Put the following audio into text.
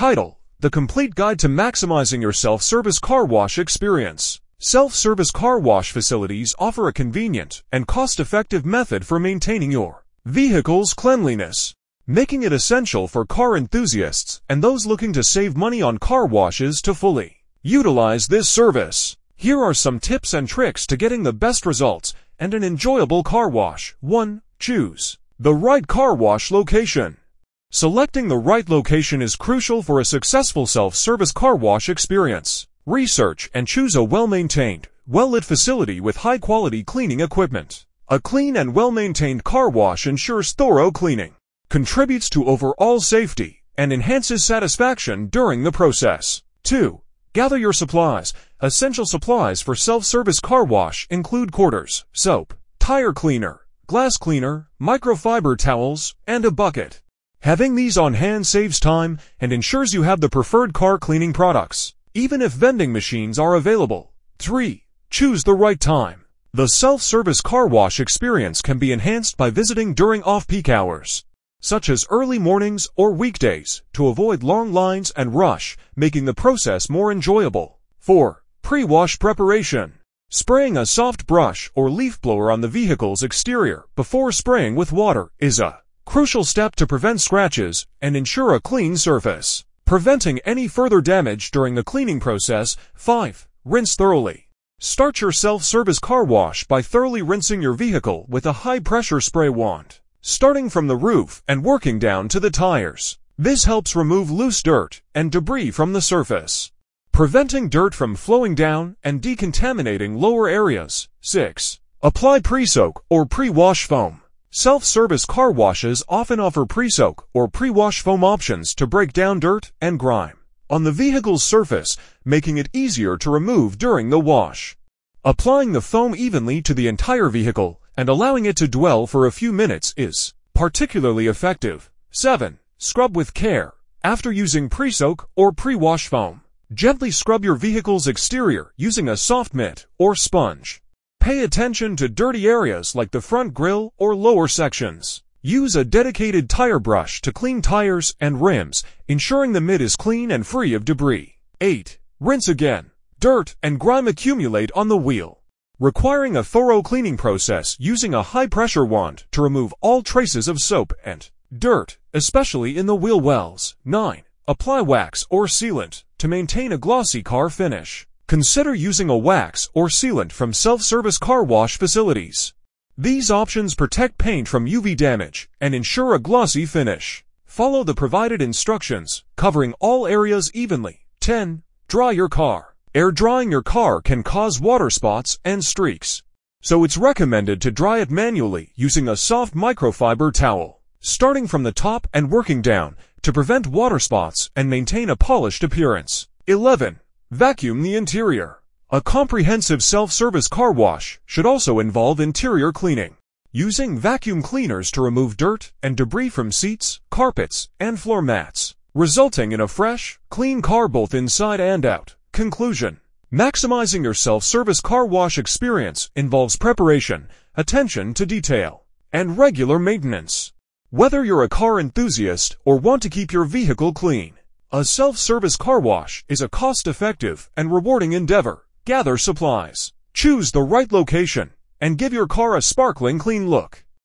Title, The Complete Guide to Maximizing Your Self-Service Car Wash Experience. Self-service car wash facilities offer a convenient and cost-effective method for maintaining your vehicle's cleanliness, making it essential for car enthusiasts and those looking to save money on car washes to fully utilize this service. Here are some tips and tricks to getting the best results and an enjoyable car wash. 1. Choose the right car wash location. Selecting the right location is crucial for a successful self-service car wash experience. Research and choose a well-maintained, well-lit facility with high-quality cleaning equipment. A clean and well-maintained car wash ensures thorough cleaning, contributes to overall safety, and enhances satisfaction during the process. 2. Gather your supplies. Essential supplies for self-service car wash include quarters, soap, tire cleaner, glass cleaner, microfiber towels, and a bucket. Having these on hand saves time and ensures you have the preferred car cleaning products, even if vending machines are available. 3. Choose the right time. The self-service car wash experience can be enhanced by visiting during off-peak hours, such as early mornings or weekdays, to avoid long lines and rush, making the process more enjoyable. 4. Pre-wash preparation. Spraying a soft brush or leaf blower on the vehicle's exterior before spraying with water is a crucial step to prevent scratches and ensure a clean surface. Preventing any further damage during the cleaning process. 5. Rinse thoroughly. Start your self-service car wash by thoroughly rinsing your vehicle with a high-pressure spray wand, starting from the roof and working down to the tires. This helps remove loose dirt and debris from the surface, preventing dirt from flowing down and decontaminating lower areas. 6. Apply pre-soak or pre-wash foam. Self-service car washes often offer pre-soak or pre-wash foam options to break down dirt and grime on the vehicle's surface, making it easier to remove during the wash. Applying the foam evenly to the entire vehicle and allowing it to dwell for a few minutes is particularly effective. 7. Scrub with care. After using pre-soak or pre-wash foam, gently scrub your vehicle's exterior using a soft mitt or sponge. Pay attention to dirty areas like the front grille or lower sections. Use a dedicated tire brush to clean tires and rims, ensuring the mitt is clean and free of debris. 8. Rinse again. Dirt and grime accumulate on the wheel, requiring a thorough cleaning process using a high-pressure wand to remove all traces of soap and dirt, especially in the wheel wells. 9. Apply wax or sealant to maintain a glossy car finish. Consider using a wax or sealant from self-service car wash facilities. These options protect paint from UV damage and ensure a glossy finish. Follow the provided instructions, covering all areas evenly. 10. Dry your car. Air drying your car can cause water spots and streaks, so it's recommended to dry it manually using a soft microfiber towel, starting from the top and working down to prevent water spots and maintain a polished appearance. 11. Vacuum the interior. A comprehensive self-service car wash should also involve interior cleaning, using vacuum cleaners to remove dirt and debris from seats, carpets, and floor mats, resulting in a fresh, clean car both inside and out. Conclusion. Maximizing your self-service car wash experience involves preparation, attention to detail, and regular maintenance. Whether you're a car enthusiast or want to keep your vehicle clean, a self-service car wash is a cost-effective and rewarding endeavor. Gather supplies, choose the right location, and give your car a sparkling clean look.